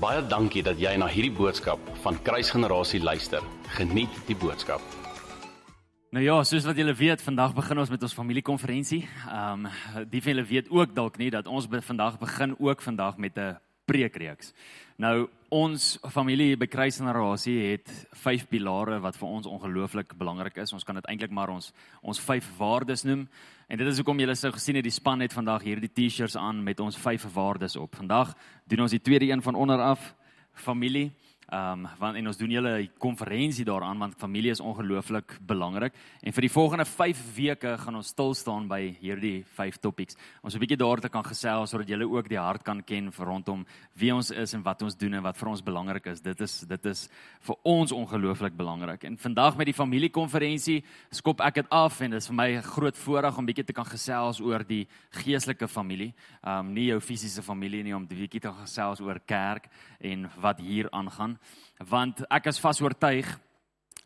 Baie dankie dat jy na hierdie boodskap van Kruisgenerasie luister. Geniet die boodskap. Nou ja, soos wat julle weet, vandag begin ons met ons familiekonferensie. Ehm um, die van julle weet ook dalk nie dat ons be vandag begin ook vandag met 'n preekreeks. Nou ons familie by Kruisgenerasie het vyf pilare wat vir ons ongelooflik belangrik is. Ons kan dit eintlik maar ons ons vyf waardes noem. En dit is hoekom julle sou gesien het die span het vandag hierdie T-shirts aan met ons vyf waardes op. Vandag doen ons die tweede een van onder af, familie. Ehm um, want en ons doen julle konferensie daaraan want familie is ongelooflik belangrik. En vir die volgende 5 weke gaan ons stil staan by hierdie 5 topics. Ons 'n bietjie daar te kan gesels sodat julle ook die hart kan ken vir rondom wie ons is en wat ons doen en wat vir ons belangrik is. Dit is dit is vir ons ongelooflik belangrik. En vandag met die familiekonferensie skop ek dit af en dit is vir my 'n groot voorreg om bietjie te kan gesels oor die geestelike familie. Ehm um, nie jou fisiese familie nie om 'n bietjie te gesels oor kerk en wat hier aangaan want ek is vas oortuig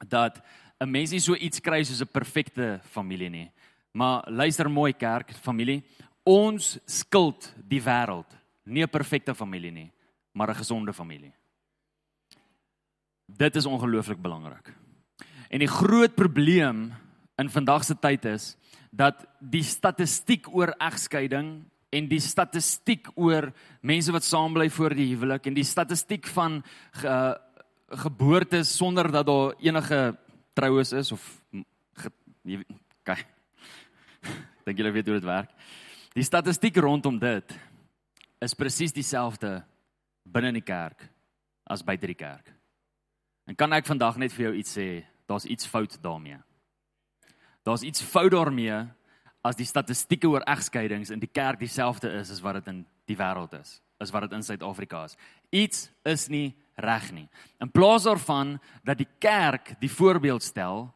dat 'n mens nie so iets kry soos 'n perfekte familie nie. Maar luister mooi kerk, familie, ons skuld die wêreld nie 'n perfekte familie nie, maar 'n gesonde familie. Dit is ongelooflik belangrik. En die groot probleem in vandag se tyd is dat die statistiek oor egskeiding en die statistiek oor mense wat saam bly voor die huwelik en die statistiek van ge, geboortes sonder dat daar enige troues is of kyk dink julle weet hoe dit werk? Die statistiek rondom dit is presies dieselfde binne in die kerk as buite die kerk. En kan ek vandag net vir jou iets sê? Daar's iets fout daarmee. Daar's iets fout daarmee as die statistieke oor egskeidings in die kerk dieselfde is as wat dit in die wêreld is, is wat dit in Suid-Afrika is. Iets is nie reg nie. In plaas daarvan dat die kerk die voorbeeld stel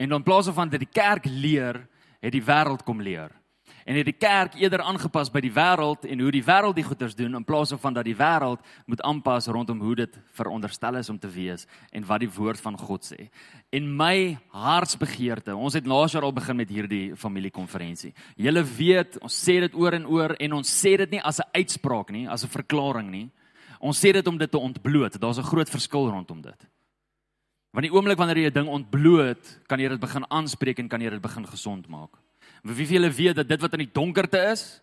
en in plaas daarvan dat die kerk leer, het die wêreld kom leer en het die kerk eerder aangepas by die wêreld en hoe die wêreld die goeders doen in plaas van dat die wêreld moet aanpas rondom hoe dit veronderstel is om te wees en wat die woord van God sê. En my hartsbegeerte, ons het laas jaar al begin met hierdie familiekonferensie. Julle weet, ons sê dit oor en oor en ons sê dit nie as 'n uitspraak nie, as 'n verklaring nie. Ons sê dit om dit te ontbloot. Daar's 'n groot verskil rondom dit. Want die oomblik wanneer jy 'n ding ontbloot, kan jy dit begin aanspreek en kan jy dit begin gesond maak. Wie wie julle weet dat dit wat in die donkerte is,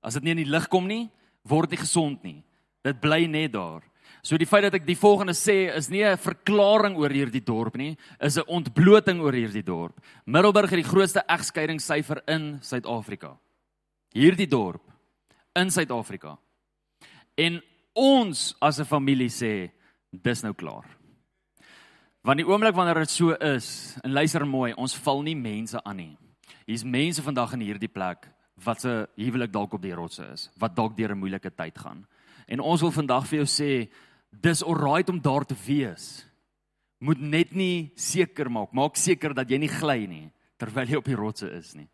as dit nie in die lig kom nie, word nie gesond nie. Dit bly net daar. So die feit dat ek die volgende sê is nie 'n verklaring oor hierdie dorp nie, is 'n ontbloting oor hierdie dorp. Middelburg het die grootste egskeidingssyfer in Suid-Afrika. Hierdie dorp in Suid-Afrika. En ons as 'n familie sê dis nou klaar. Want die oomblik wanneer dit so is, en luister mooi, ons val nie mense aan nie. Hier's mense vandag in hierdie plek wat se huwelik dalk op die rotse is, wat dalk deur 'n moeilike tyd gaan. En ons wil vandag vir jou sê, dis alright om daar te wees. Moet net nie seker maak, maak seker dat jy nie gly nie terwyl jy op die rotse is nie.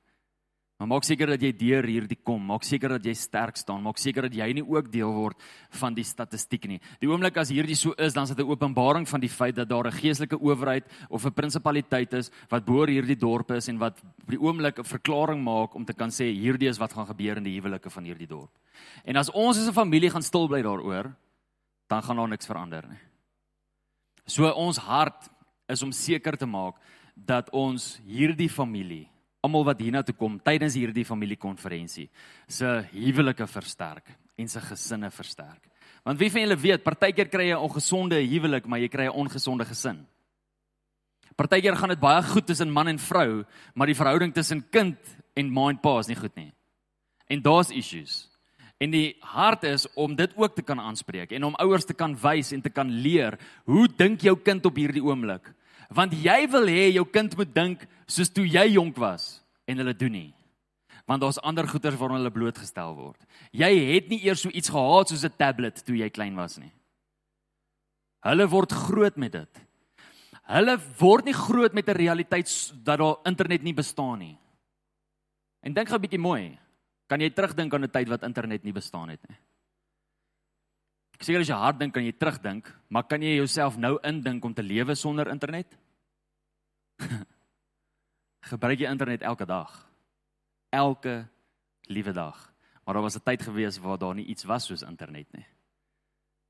Maar maak seker dat jy deur hierdie kom. Maak seker dat jy sterk staan. Maak seker dat jy nie ook deel word van die statistiek nie. Die oomblik as hierdie so is, dan is dit 'n openbaring van die feit dat daar 'n geestelike owerheid of 'n prinsipaliteit is wat bo hierdie dorp is en wat op die oomblik 'n verklaring maak om te kan sê hierdie is wat gaan gebeur in die huwelike van hierdie dorp. En as ons as 'n familie gaan stil bly daaroor, dan gaan daar niks verander nie. So ons hart is om seker te maak dat ons hierdie familie almal wat hiernatoe kom tydens hierdie familiekonferensie se huwelike versterk en se gesinne versterk. Want wie van julle weet, partykeer kry jy 'n ongesonde huwelik, maar jy kry 'n ongesonde gesin. Partykeer gaan dit baie goed tussen man en vrou, maar die verhouding tussen kind en ma en pa is nie goed nie. En daar's issues. En die hart is om dit ook te kan aanspreek en om ouers te kan wys en te kan leer, hoe dink jou kind op hierdie oomblik? Want jy wil hê jou kind moet dink soos toe jy jonk was en hulle doen nie. Want daar's ander goeters waaraan hulle blootgestel word. Jy het nie eers so iets gehad soos 'n tablet toe jy klein was nie. Hulle word groot met dit. Hulle word nie groot met 'n realiteit dat daar internet nie bestaan nie. En dink gou 'n bietjie mooi. Kan jy terugdink aan 'n tyd wat internet nie bestaan het nie? Ek seker as jy hard dink kan jy terugdink, maar kan jy jouself nou indink om te lewe sonder internet? Gebruik jy internet elke dag? Elke liewe dag. Maar daar was 'n tyd gewees waar daar nie iets was soos internet nie.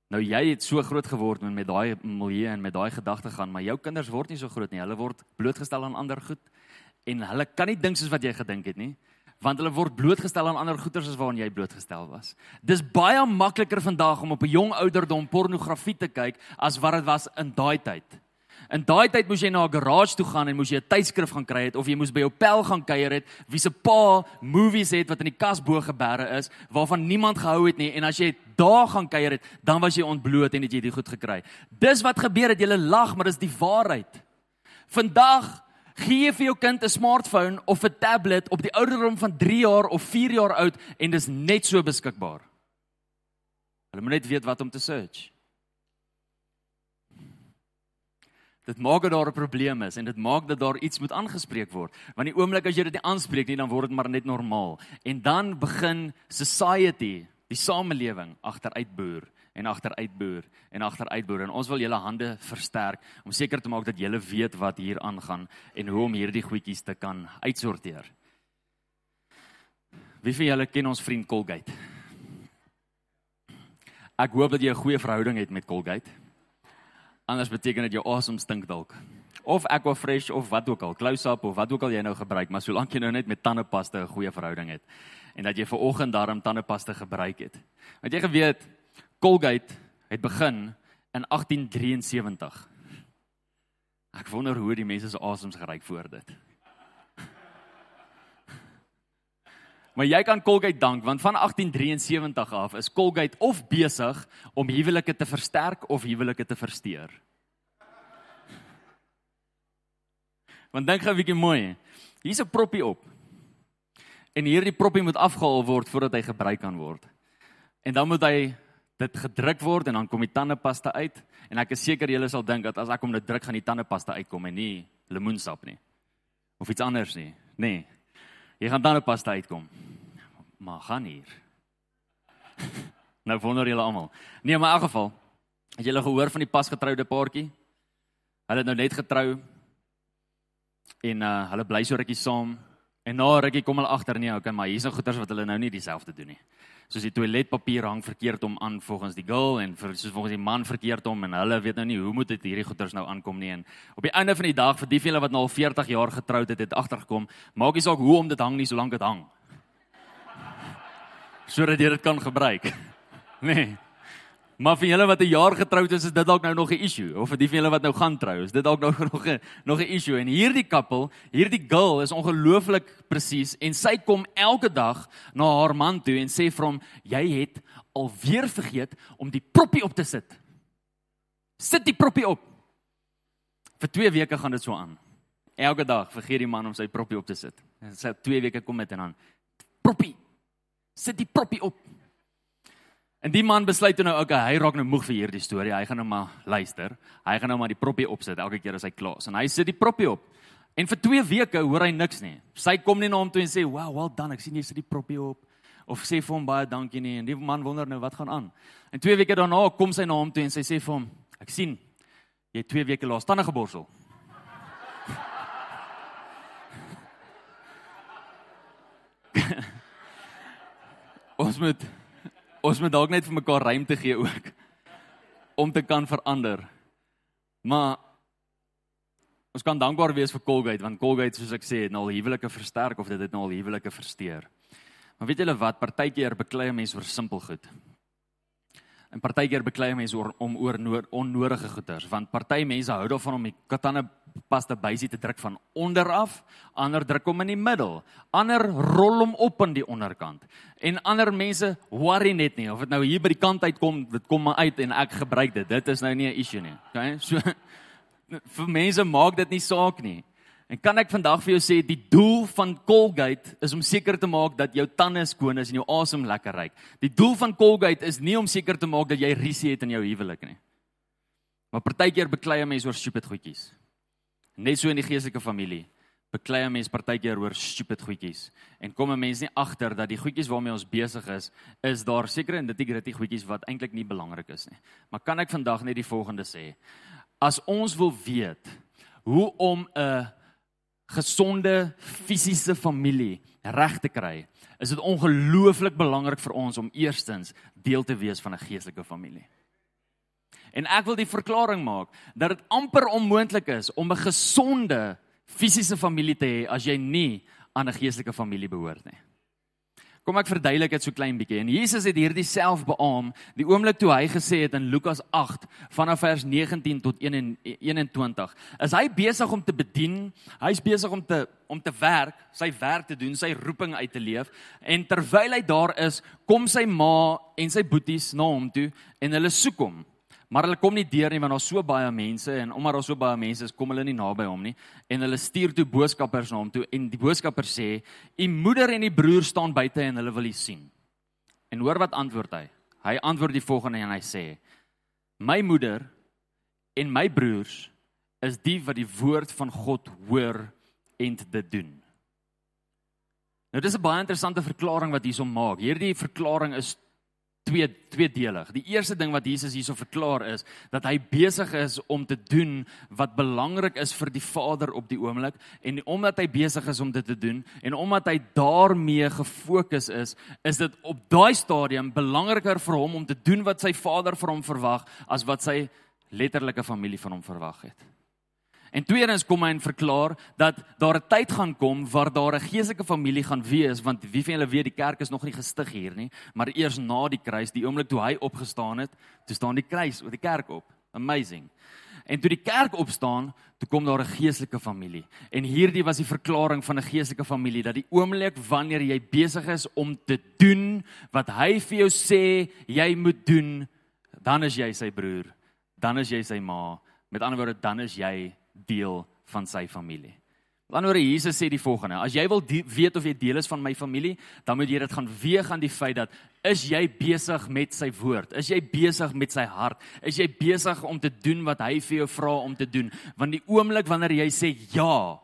Nou jy het so groot geword met daai milieu en met daai gedagte gaan, maar jou kinders word nie so groot nie. Hulle word blootgestel aan ander goed en hulle kan nie dink soos wat jy gedink het nie want hulle word blootgestel aan ander goeters as waaraan jy blootgestel was. Dis baie makliker vandag om op 'n jong ouderdom pornografie te kyk as wat dit was in daai tyd. In daai tyd moes jy na 'n garage toe gaan en moes jy 'n tydskrif gaan kry het of jy moes by jou pel gaan kuier het wie se pa movies het wat in die kas bo geberre is waarvan niemand gehou het nie en as jy daar gaan kuier het, dan was jy ontbloot en het jy dit goed gekry. Dis wat gebeur het, jy lag, maar dis die waarheid. Vandag Gee vir jou kind 'n smartphone of 'n tablet op die ouderdom van 3 jaar of 4 jaar oud en dis net so beskikbaar. Hulle moet net weet wat om te search. Dit maak dat daar 'n probleem is en dit maak dat daar iets moet aangespreek word. Want die oomblik as jy dit nie aanspreek nie, dan word dit maar net normaal. En dan begin society, die samelewing agteruitboer en agteruitboer en agteruitboer en ons wil julle hande versterk om seker te maak dat julle weet wat hier aangaan en hoe om hierdie goedjies te kan uitsorteer. Wie van julle ken ons vriend Colgate? Ek hoop dat jy 'n goeie verhouding het met Colgate. Anders beteken dit jou asem stink dalk. Of Aquafresh of wat ook al, Close-up of wat ook al jy nou gebruik, maar solank jy nou net met tandepasta 'n goeie verhouding het en dat jy ver oggend daarom tandepasta gebruik het. Het jy geweet Colgate het begin in 1873. Ek wonder hoe die mense se asems geryk voor dit. Maar jy kan Colgate dank want van 1873 af is Colgate of besig om huwelike te versterk of huwelike te versteur. Want dink gou 'n bietjie mooi. Hier's 'n proppie op. En hierdie proppie moet afgehaal word voordat hy gebruik kan word. En dan moet hy dit gedruk word en dan kom die tandepasta uit en ek is seker julle sal dink dat as ek hom dit druk gaan die tandepasta uitkom en nie lemoensap nie of iets anders nie nê nee. Jy gaan tandepasta uitkom. Maar gaan hier. Nou wonder julle almal. Nee maar in elk geval het julle gehoor van die pasgetroude paartjie? Hulle het nou net getrou en uh, hulle bly so rukkie saam. En na rukkie kom hulle agter nee okay maar hier's nou goeters wat hulle nou nie dieselfde doen nie soos die toiletpapier hang verkeerd om aan volgens die girl en vir soos volgens die man verkeerd om en hulle weet nou nie hoe moet dit hierdie goeters nou aankom nie en op die einde van die dag vir die vele wat nou al 40 jaar getroud het het agtergekom maak nie saak hoe om dit hang nie solank dit hang. Sodat jy dit kan gebruik. Nee Maar vir julle wat 'n jaar getroud is, is dit dalk nou nog 'n issue of vir die van julle wat nou gaan trou, is dit dalk nou nog 'n nog 'n issue. En hierdie koppel, hierdie girl is ongelooflik presies en sy kom elke dag na haar man toe en sê vir hom, "Jy het alweer vergeet om die proppie op te sit." Sit die proppie op. Vir 2 weke gaan dit so aan. Elke dag vergeet die man om sy proppie op te sit. En sy 2 weke kom met en dan proppie. Sit die proppie op. En die man besluit nou, okay, hy raak nou moeg vir hierdie storie. Hy gaan nou maar luister. Hy gaan nou maar die proppie opsit elke keer as hy klaar is. En hy sit die proppie op. En vir 2 weke hoor hy niks nie. Sy kom nie na hom toe en sê, "Wow, well done. Ek sien jy sit die proppie op." Of sê vir hom baie dankie nie. En die man wonder nou wat gaan aan. En 2 weke daarna kom sy na hom toe en sy sê vir hom, "Ek sien jy het 2 weke laas tande geborsel." Ons moet ons moet dalk net vir mekaar ruimte gee ook om te kan verander. Maar ons kan dankbaar wees vir Colgate want Colgate soos ek sê het nou al huwelike versterk of dit het nou al huwelike versteur. Maar weet julle wat, partykeer beklei mense oor simpel goed. En partykeer beklei mense oor om oor onnodige goeders, want party mense hou daarvan om die katane pasta bysie te druk van onder af, ander druk hom in die middel, ander rol hom op aan die onderkant. En ander mense worry net nie of dit nou hier by die kant uitkom, dit kom maar uit en ek gebruik dit. Dit is nou nie 'n issue nie. Okay? So vir mense maak dit nie saak nie. En kan ek vandag vir jou sê die doel van Colgate is om seker te maak dat jou tande skoon is en jou asem lekker ruik. Die doel van Colgate is nie om seker te maak dat jy risie het in jou huwelik nie. Maar partykeer beklei 'n mens oor stupid goedjies. Net so in die geestelike familie beklei 'n mens partykeer oor stupid goedjies en kom 'n mens nie agter dat die goedjies waarmee ons besig is, is daar sekere en dit is gritty goedjies wat eintlik nie belangrik is nie. Maar kan ek vandag net die volgende sê? As ons wil weet hoe om 'n gesonde fisiese familie reg te kry, is dit ongelooflik belangrik vir ons om eerstens deel te wees van 'n geestelike familie. En ek wil die verklaring maak dat dit amper onmoontlik is om 'n gesonde fisiese familie te hê as jy nie aan 'n geestelike familie behoort nie. Kom ek verduidelik dit so klein bietjie. En Jesus het hierdie self beamoem die oomblik toe hy gesê het in Lukas 8 vanaf vers 19 tot 21. Is hy besig om te bedien? Hy's besig om te om te werk, sy werk te doen, sy roeping uit te leef. En terwyl hy daar is, kom sy ma en sy boeties na hom toe en hulle soek hom. Maar hulle kom nie deur nie want daar's so baie mense en omdat daar so baie mense is, kom hulle nie naby hom nie. En hulle stuur toe boodskappers na hom toe en die boodskapper sê: "U moeder en die broer staan buite en hulle wil u sien." En hoor wat antwoord hy? Hy antwoord die volgende en hy sê: "My moeder en my broers is die wat die woord van God hoor en dit doen." Nou dis 'n baie interessante verklaring wat hierso maak. Hierdie verklaring is twee tweedelig. Die eerste ding wat Jesus hierso verklaar is dat hy besig is om te doen wat belangrik is vir die Vader op die oomblik en omdat hy besig is om dit te doen en omdat hy daarmee gefokus is, is dit op daai stadium belangriker vir hom om te doen wat sy Vader vir hom verwag as wat sy letterlike familie van hom verwag het. En tweedens kom hy en verklaar dat daar 'n tyd gaan kom waar daar 'n geestelike familie gaan wees want wie van julle weet die kerk is nog nie gestig hier nie, maar eers na die kruis, die oomblik toe hy opgestaan het, toe staan die kruis oor die kerk op. Amazing. En toe die kerk opstaan, toe kom daar 'n geestelike familie. En hierdie was die verklaring van 'n geestelike familie dat die oomblik wanneer jy besig is om te doen wat hy vir jou sê jy moet doen, dan is jy sy broer, dan is jy sy ma. Met ander woorde, dan is jy deel van sy familie. Wanneer Jesus sê die volgende: As jy wil die, weet of jy deel is van my familie, dan moet jy dit gaan weeg aan die feit dat is jy besig met sy woord? Is jy besig met sy hart? Is jy besig om te doen wat hy vir jou vra om te doen? Want die oomblik wanneer jy sê ja,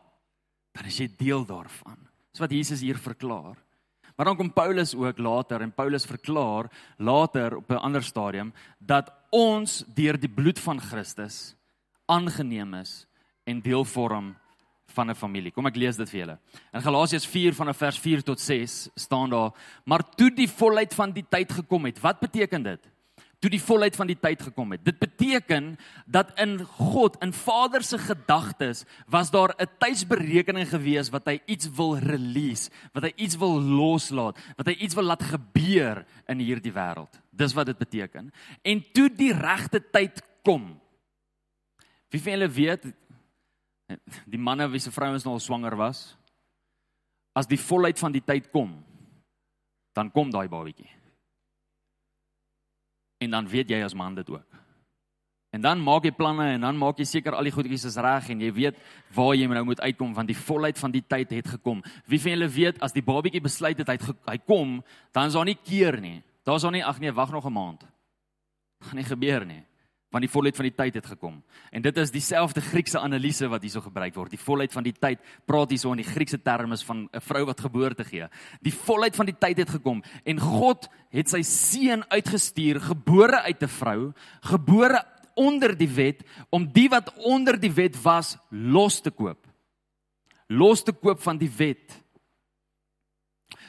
dan is jy deel daarvan. Dis wat Jesus hier verklaar. Maar dan kom Paulus ook later en Paulus verklaar later op 'n ander stadium dat ons deur die bloed van Christus aangeneem is en deel vorm van 'n familie. Kom ek lees dit vir julle. In Galasiërs 4 vanaf vers 4 tot 6 staan daar: "Maar toe die volheid van die tyd gekom het, wat beteken dit? Toe die volheid van die tyd gekom het. Dit beteken dat in God, in Vader se gedagtes, was daar 'n tydsberekening gewees wat hy iets wil release, wat hy iets wil loslaat, wat hy iets wil laat gebeur in hierdie wêreld. Dis wat dit beteken. En toe die regte tyd kom. Wie van julle weet die manne wie se vrouens nou al swanger was. As die volheid van die tyd kom dan kom daai babatjie en dan weet jy as man dit ook. En dan maak jy planne en dan maak jy seker al die goedjies is reg en jy weet waar jy nou moet uitkom want die volheid van die tyd het gekom. Wie van julle weet as die babatjie besluit het hy hy kom dan is daar nie keer nie. Daar's daar nie ag nee wag nog 'n maand. Gaan nie gebeur nie want die volheid van die tyd het gekom. En dit is dieselfde Griekse analise wat hierso gebruik word. Die volheid van die tyd praat hierso in die Griekse terme van 'n vrou wat geboorte gee. Die volheid van die tyd het gekom en God het sy seun uitgestuur, gebore uit 'n vrou, gebore onder die wet om die wat onder die wet was los te koop. Los te koop van die wet.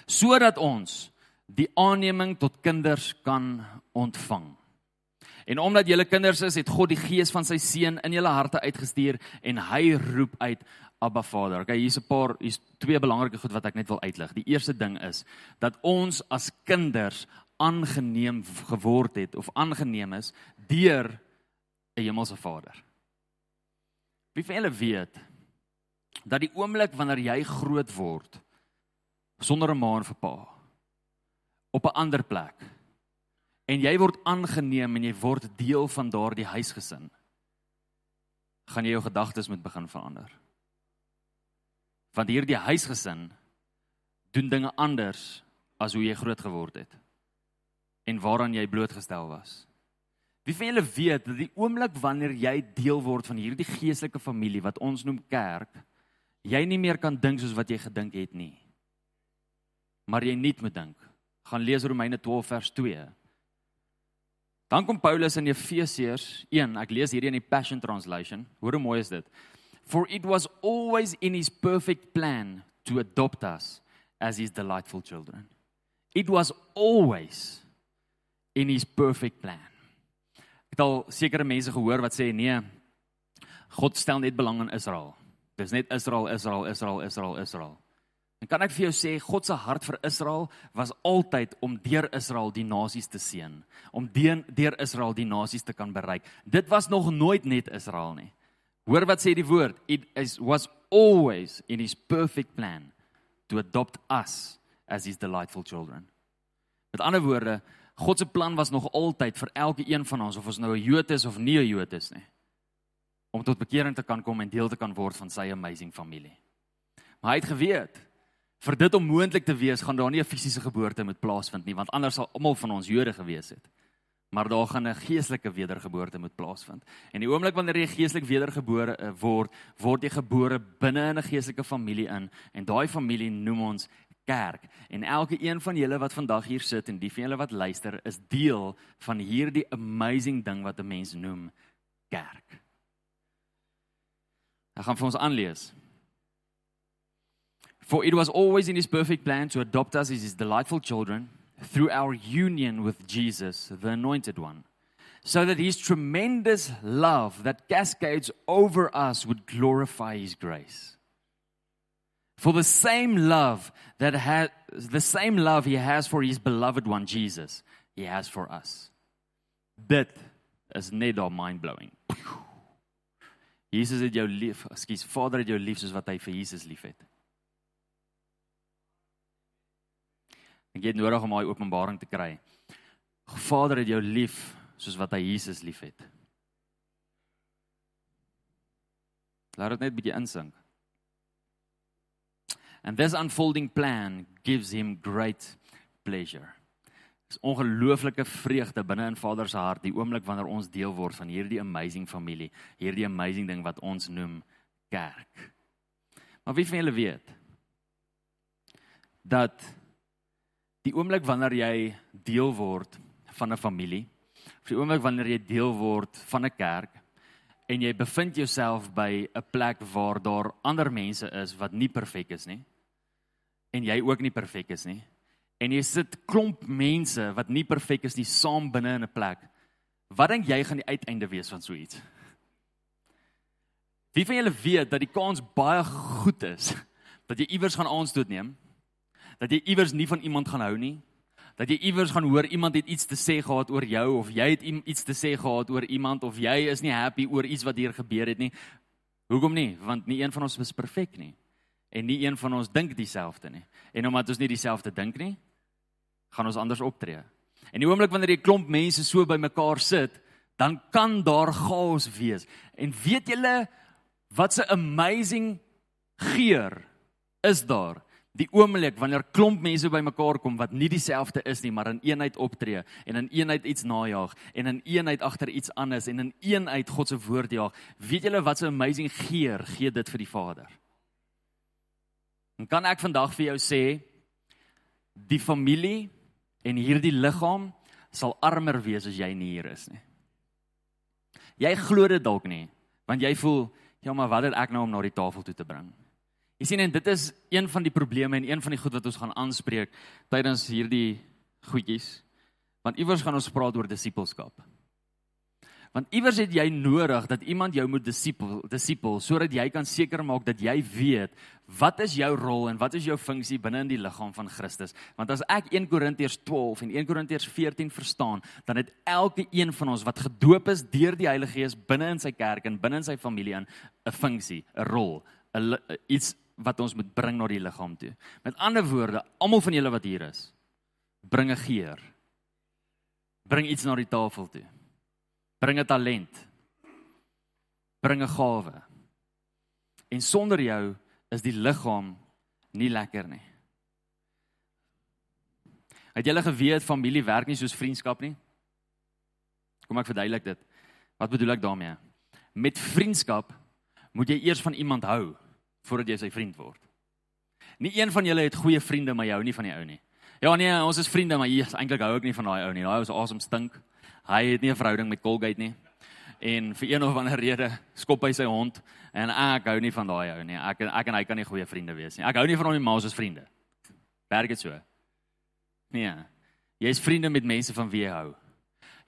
Sodat ons die aanneming tot kinders kan ontvang. En omdat julle kinders is, het God die gees van sy seun in julle harte uitgestuur en hy roep uit Abba Vader. Okay, hier's 'n paar hier's twee belangrike goed wat ek net wil uitlig. Die eerste ding is dat ons as kinders aangeneem geword het of aangeneem is deur 'n hemelse Vader. Wie van julle weet dat die oomblik wanneer jy groot word sonder 'n ma en 'n pa op 'n ander plek en jy word aangeneem en jy word deel van daardie huisgesin. Gaan jy jou gedagtes moet begin verander. Want hierdie huisgesin doen dinge anders as hoe jy groot geword het en waaraan jy blootgestel was. Wie van julle weet dat die oomblik wanneer jy deel word van hierdie geestelike familie wat ons noem kerk jy nie meer kan dink soos wat jy gedink het nie maar jy nie moet dink. Gaan lees Romeine 12 vers 2 Dan kom Paulus in Efesiërs 1. Ek lees hierdie in die Passion Translation. Hoe mooi is dit? For it was always in his perfect plan to adopt us as his delightful children. It was always in his perfect plan. Ek het al sekere mense gehoor wat sê nee, God stel net belang in Israel. Dis net Israel, Israel, Israel, Israel, Israel. En kan ek vir jou sê God se hart vir Israel was altyd om deur Israel die nasies te seën, om deur deur Israel die nasies te kan bereik. Dit was nog nooit net Israel nie. Hoor wat sê die woord? It is was always in his perfect plan to adopt us as his delightful children. Met ander woorde, God se plan was nog altyd vir elke een van ons of ons nou 'n Jood is of nie 'n Jood is nie om tot bekering te kan kom en deel te kan word van sy amazing familie. Maar hy het geweet vir dit om moontlik te wees, gaan daar nie 'n fisiese geboorte moet plaasvind nie, want anders sal almal van ons Jode gewees het. Maar daar gaan 'n geestelike wedergeboorte moet plaasvind. En die oomblik wanneer jy geestelik wedergebore eh, word, word jy gebore binne in 'n geestelike familie in en daai familie noem ons kerk. En elke een van julle wat vandag hier sit en die van julle wat luister, is deel van hierdie amazing ding wat 'n mens noem kerk. Ek gaan vir ons aanlees. For it was always in his perfect plan to adopt us as his delightful children through our union with Jesus, the anointed one, so that his tremendous love that cascades over us would glorify his grace. For the same love that has the same love he has for his beloved one Jesus, he has for us. Dit is net mind blowing. Jesus het jou lief, ekskuus, Vader het jou lief soos wat hy vir Jesus liefhet. Ek het nodig om daai openbaring te kry. Vader het jou lief soos wat hy Jesus liefhet. Laat dit net bietjie insink. And this unfolding plan gives him great pleasure. Dis ongelooflike vreugde binne in Vader se hart die oomblik wanneer ons deel word van hierdie amazing familie, hierdie amazing ding wat ons noem kerk. Maar wie van julle weet dat die oomblik wanneer jy deel word van 'n familie, of die oomblik wanneer jy deel word van 'n kerk en jy bevind jouself by 'n plek waar daar ander mense is wat nie perfek is nie en jy ook nie perfek is nie en jy sit klomp mense wat nie perfek is nie saam binne in 'n plek wat dink jy gaan die uiteinde wees van so iets? Wie van julle weet dat die kans baie goed is dat jy iewers gaan aanstoot neem dat jy iewers nie van iemand gaan hou nie. Dat jy iewers gaan hoor iemand het iets te sê gehad oor jou of jy het iets te sê gehad oor iemand of jy is nie happy oor iets wat hier gebeur het nie. Hoekom nie? Want nie een van ons is perfek nie. En nie een van ons dink dieselfde nie. En omdat ons nie dieselfde dink nie, gaan ons anders optree. En die oomblik wanneer jy klomp mense so bymekaar sit, dan kan daar chaos wees. En weet julle wat 'n amazing geur is daar die oomblik wanneer klomp mense bymekaar kom wat nie dieselfde is nie, maar in eenheid optree en in eenheid iets najag en in eenheid agter iets anders en in eenheid God se woord jaag. Weet julle wat so amazing geur gee dit vir die Vader? En kan ek vandag vir jou sê die familie en hierdie liggaam sal armer wees as jy nie hier is nie. Jy glo dit dalk nie, want jy voel, ja maar wat het ek nou om na die tafel toe te bring? Jy sien en dit is een van die probleme en een van die goed wat ons gaan aanspreek tydens hierdie goedjies. Want iewers gaan ons praat oor disippelskap. Want iewers het jy nodig dat iemand jou moet disipel, disipel sodat jy kan seker maak dat jy weet wat is jou rol en wat is jou funksie binne in die liggaam van Christus. Want as ek 1 Korintiërs 12 en 1 Korintiërs 14 verstaan, dan het elke een van ons wat gedoop is deur die Heilige Gees binne in sy kerk en binne in sy familie 'n funksie, 'n rol, 'n iets wat ons moet bring na die liggaam toe. Met ander woorde, almal van julle wat hier is, bring 'n geur. Bring iets na die tafel toe. Bring 'n talent. Bring 'n gawe. En sonder jou is die liggaam nie lekker nie. Het julle geweet familie werk nie soos vriendskap nie? Kom ek verduidelik dit. Wat bedoel ek daarmee? Met vriendskap moet jy eers van iemand hou voordat jy sy vriend word. Nie een van julle het goeie vriende maar jy hou nie van die ou nie. Ja nee, ons is vriende maar hier eintlik hou ek nie van daai ou nie. Daai ou is awesome stink. Hy het nie 'n verhouding met Colgate nie. En vir een of ander rede skop hy sy hond en ek hou nie van daai ou nie. Ek ek en hy kan nie goeie vriende wees nie. Ek hou nie van hom nie, maar ons is vriende. Werk dit so? Nee. Jy is vriende met mense van wie jy hou.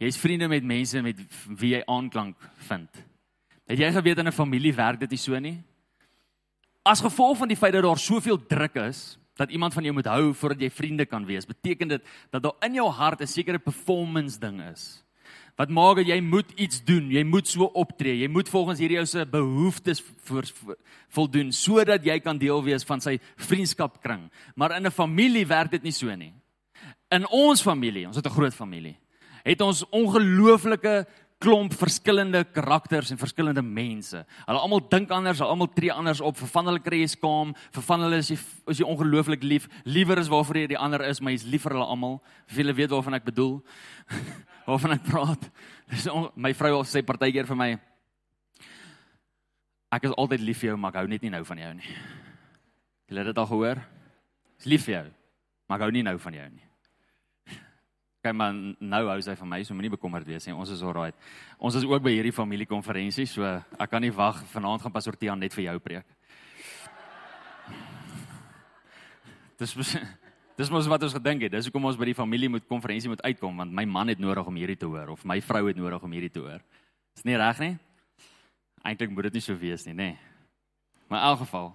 Jy's vriende met mense met wie jy aanklank vind. Het jy geweet in 'n familie werk dit nie so nie? As gevolg van die feit dat daar soveel druk is dat iemand van jou moet hou voordat jy vriende kan wees, beteken dit dat daar in jou hart 'n sekere performance ding is. Wat maak dat jy moet iets doen, jy moet so optree, jy moet volgens hierdie ou se behoeftes voldoen sodat jy kan deel wees van sy vriendskapkring. Maar in 'n familie werk dit nie so nie. In ons familie, ons het 'n groot familie, het ons ongelooflike klomp verskillende karakters en verskillende mense. Hulle almal dink anders, hulle almal tree anders op. Vir van hulle kry jy skaam, vir van hulle is jy is jy ongelooflik lief. Liewer is waarvoor jy die ander is, maar jy's lief vir hulle almal. Wie hulle weet waarvan ek bedoel. waarvan ek praat. Dis my vrou sê partykeer vir my Ek is altyd lief vir jou, maar ek hou net nie nou van jou nie. Jy het dit al gehoor? Ek is lief vir jou, maar ek hou nie nou van jou nie. Kyk maar nou hou sy van my, so moenie bekommerd wees nie. Ons is alright. Ons is ook by hierdie familiekonferensie, so ek kan nie wag vanaand gaan pastoor Tiaan net vir jou preek. Dis dis mos wat ons gedink het. Dis hoekom ons by die familie moet konferensie moet uitkom want my man het nodig om hierdie te hoor of my vrou het nodig om hierdie te hoor. Is nie reg nie? Eintlik moet dit nie so wees nie, nê. Maar in elk geval,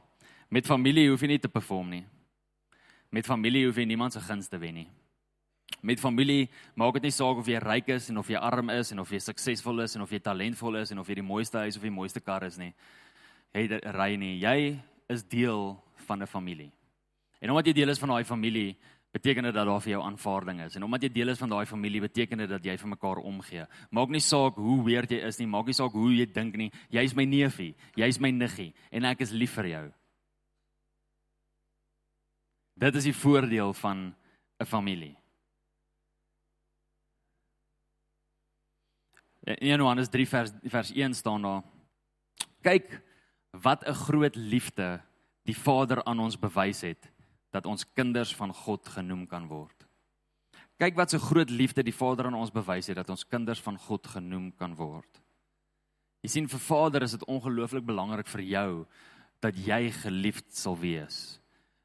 met familie hoef jy nie te perform nie. Met familie hoef jy niemand se guns te wen nie met familie maak dit nie saak of jy ryk is en of jy arm is en of jy suksesvol is en of jy talentvol is en of jy die mooiste huis of die mooiste kar is nie. Jy ry nie. Jy is deel van 'n familie. En omdat jy deel is van daai familie, beteken dit dat daar vir jou aanvaarding is. En omdat jy deel is van daai familie, beteken dit dat jy vir mekaar omgee. Maak nie saak hoe weird jy is nie, maak nie saak hoe jy dink nie. Jy's my neefie, jy's my niggie en ek is lief vir jou. Dit is die voordeel van 'n familie. In Johannes 3 vers vers 1 staan daar: Kyk wat 'n groot liefde die Vader aan ons bewys het dat ons kinders van God genoem kan word. Kyk wat 'n so groot liefde die Vader aan ons bewys het dat ons kinders van God genoem kan word. Jy sien vir Vader is dit ongelooflik belangrik vir jou dat jy geliefd sal wees.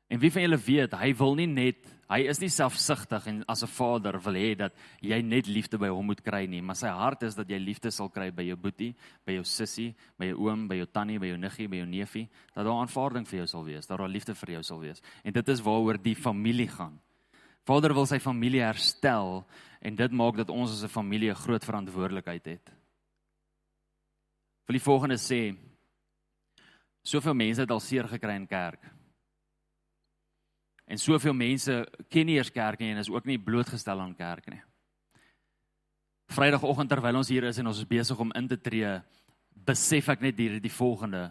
En wie van julle weet, hy wil nie net hy is nie selfsugtig en as 'n vader wil hê dat jy net liefde by hom moet kry nie, maar sy hart is dat jy liefde sal kry by jou boetie, by jou sussie, by jou oom, by jou tannie, by jou niggie, by jou neefie, dat daar aanvaarding vir jou sal wees, dat daar liefde vir jou sal wees. En dit is waaroor die familie gaan. Vader wil sy familie herstel en dit maak dat ons as 'n familie 'n groot verantwoordelikheid het. Wil die volgende sê: Soveel mense het al seer gekry in kerk. En soveel mense ken nie eers kerk nie en is ook nie blootgestel aan kerk nie. Vrydagoggend terwyl ons hier is en ons is besig om in te tree, besef ek net hier die volgende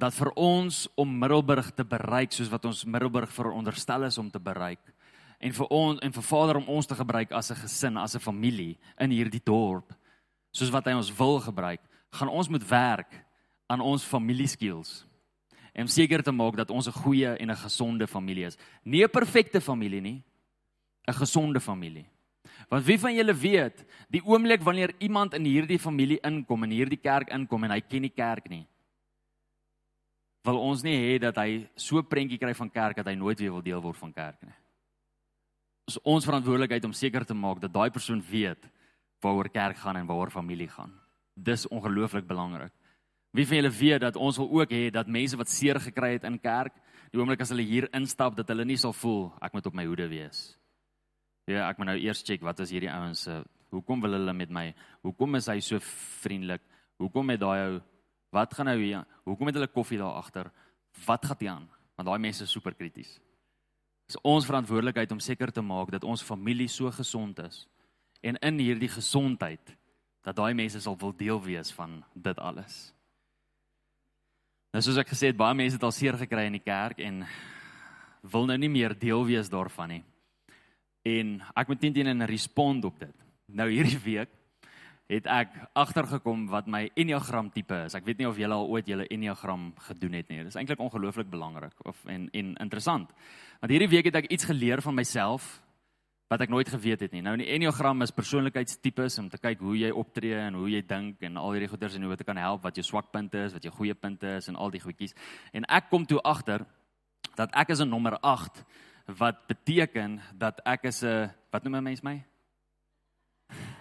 dat vir ons om Middelburg te bereik soos wat ons Middelburg veronderstel is om te bereik en vir ons en vir Vader om ons te gebruik as 'n gesin, as 'n familie in hierdie dorp soos wat hy ons wil gebruik, gaan ons moet werk aan ons familieskills en seker te maak dat ons 'n goeie en 'n gesonde familie is. Nie 'n perfekte familie nie, 'n gesonde familie. Want wie van julle weet, die oomblik wanneer iemand in hierdie familie inkom en hierdie kerk inkom en hy ken nie kerk nie, wil ons nie hê dat hy so prentjie kry van kerk dat hy nooit weer wil deel word van kerk nie. Dit is ons verantwoordelikheid om seker te maak dat daai persoon weet waaroor kerk gaan en waaroor familie gaan. Dis ongelooflik belangrik. Wie van julle weet dat ons wil ook hê dat mense wat seer gekry het in kerk, die oomblik as hulle hier instap dat hulle nie sal voel ek moet op my hoede wees. Ja, ek moet nou eers check wat is hierdie ouens se hoekom wil hulle met my? Hoekom is hy so vriendelik? Hoekom het daai ou wat gaan nou hier? Hoekom het hulle koffie daar agter? Wat gaan hier aan? Want daai mense is super krities. Dis ons verantwoordelikheid om seker te maak dat ons familie so gesond is en in hierdie gesondheid dat daai mense sal wil deel wees van dit alles. Nou soos ek gesê het, baie mense het al seer gekry in die kerk en wil nou nie meer deel wees daarvan nie. En ek moet teen teen 'n respond op dit. Nou hierdie week het ek agtergekom wat my Enneagram tipe is. Ek weet nie of julle al ooit julle Enneagram gedoen het nie. Dit is eintlik ongelooflik belangrik of en en interessant. Want hierdie week het ek iets geleer van myself wat ek nooit geweet het nie. Nou in die Enneagram is persoonlikheidstipes om te kyk hoe jy optree en hoe jy dink en al hierdie goeders en hoe dit kan help wat jou swakpunte is, wat jou goeie punte is en al die goedjies. En ek kom toe agter dat ek is 'n nommer 8 wat beteken dat ek is 'n wat noem 'n mens my?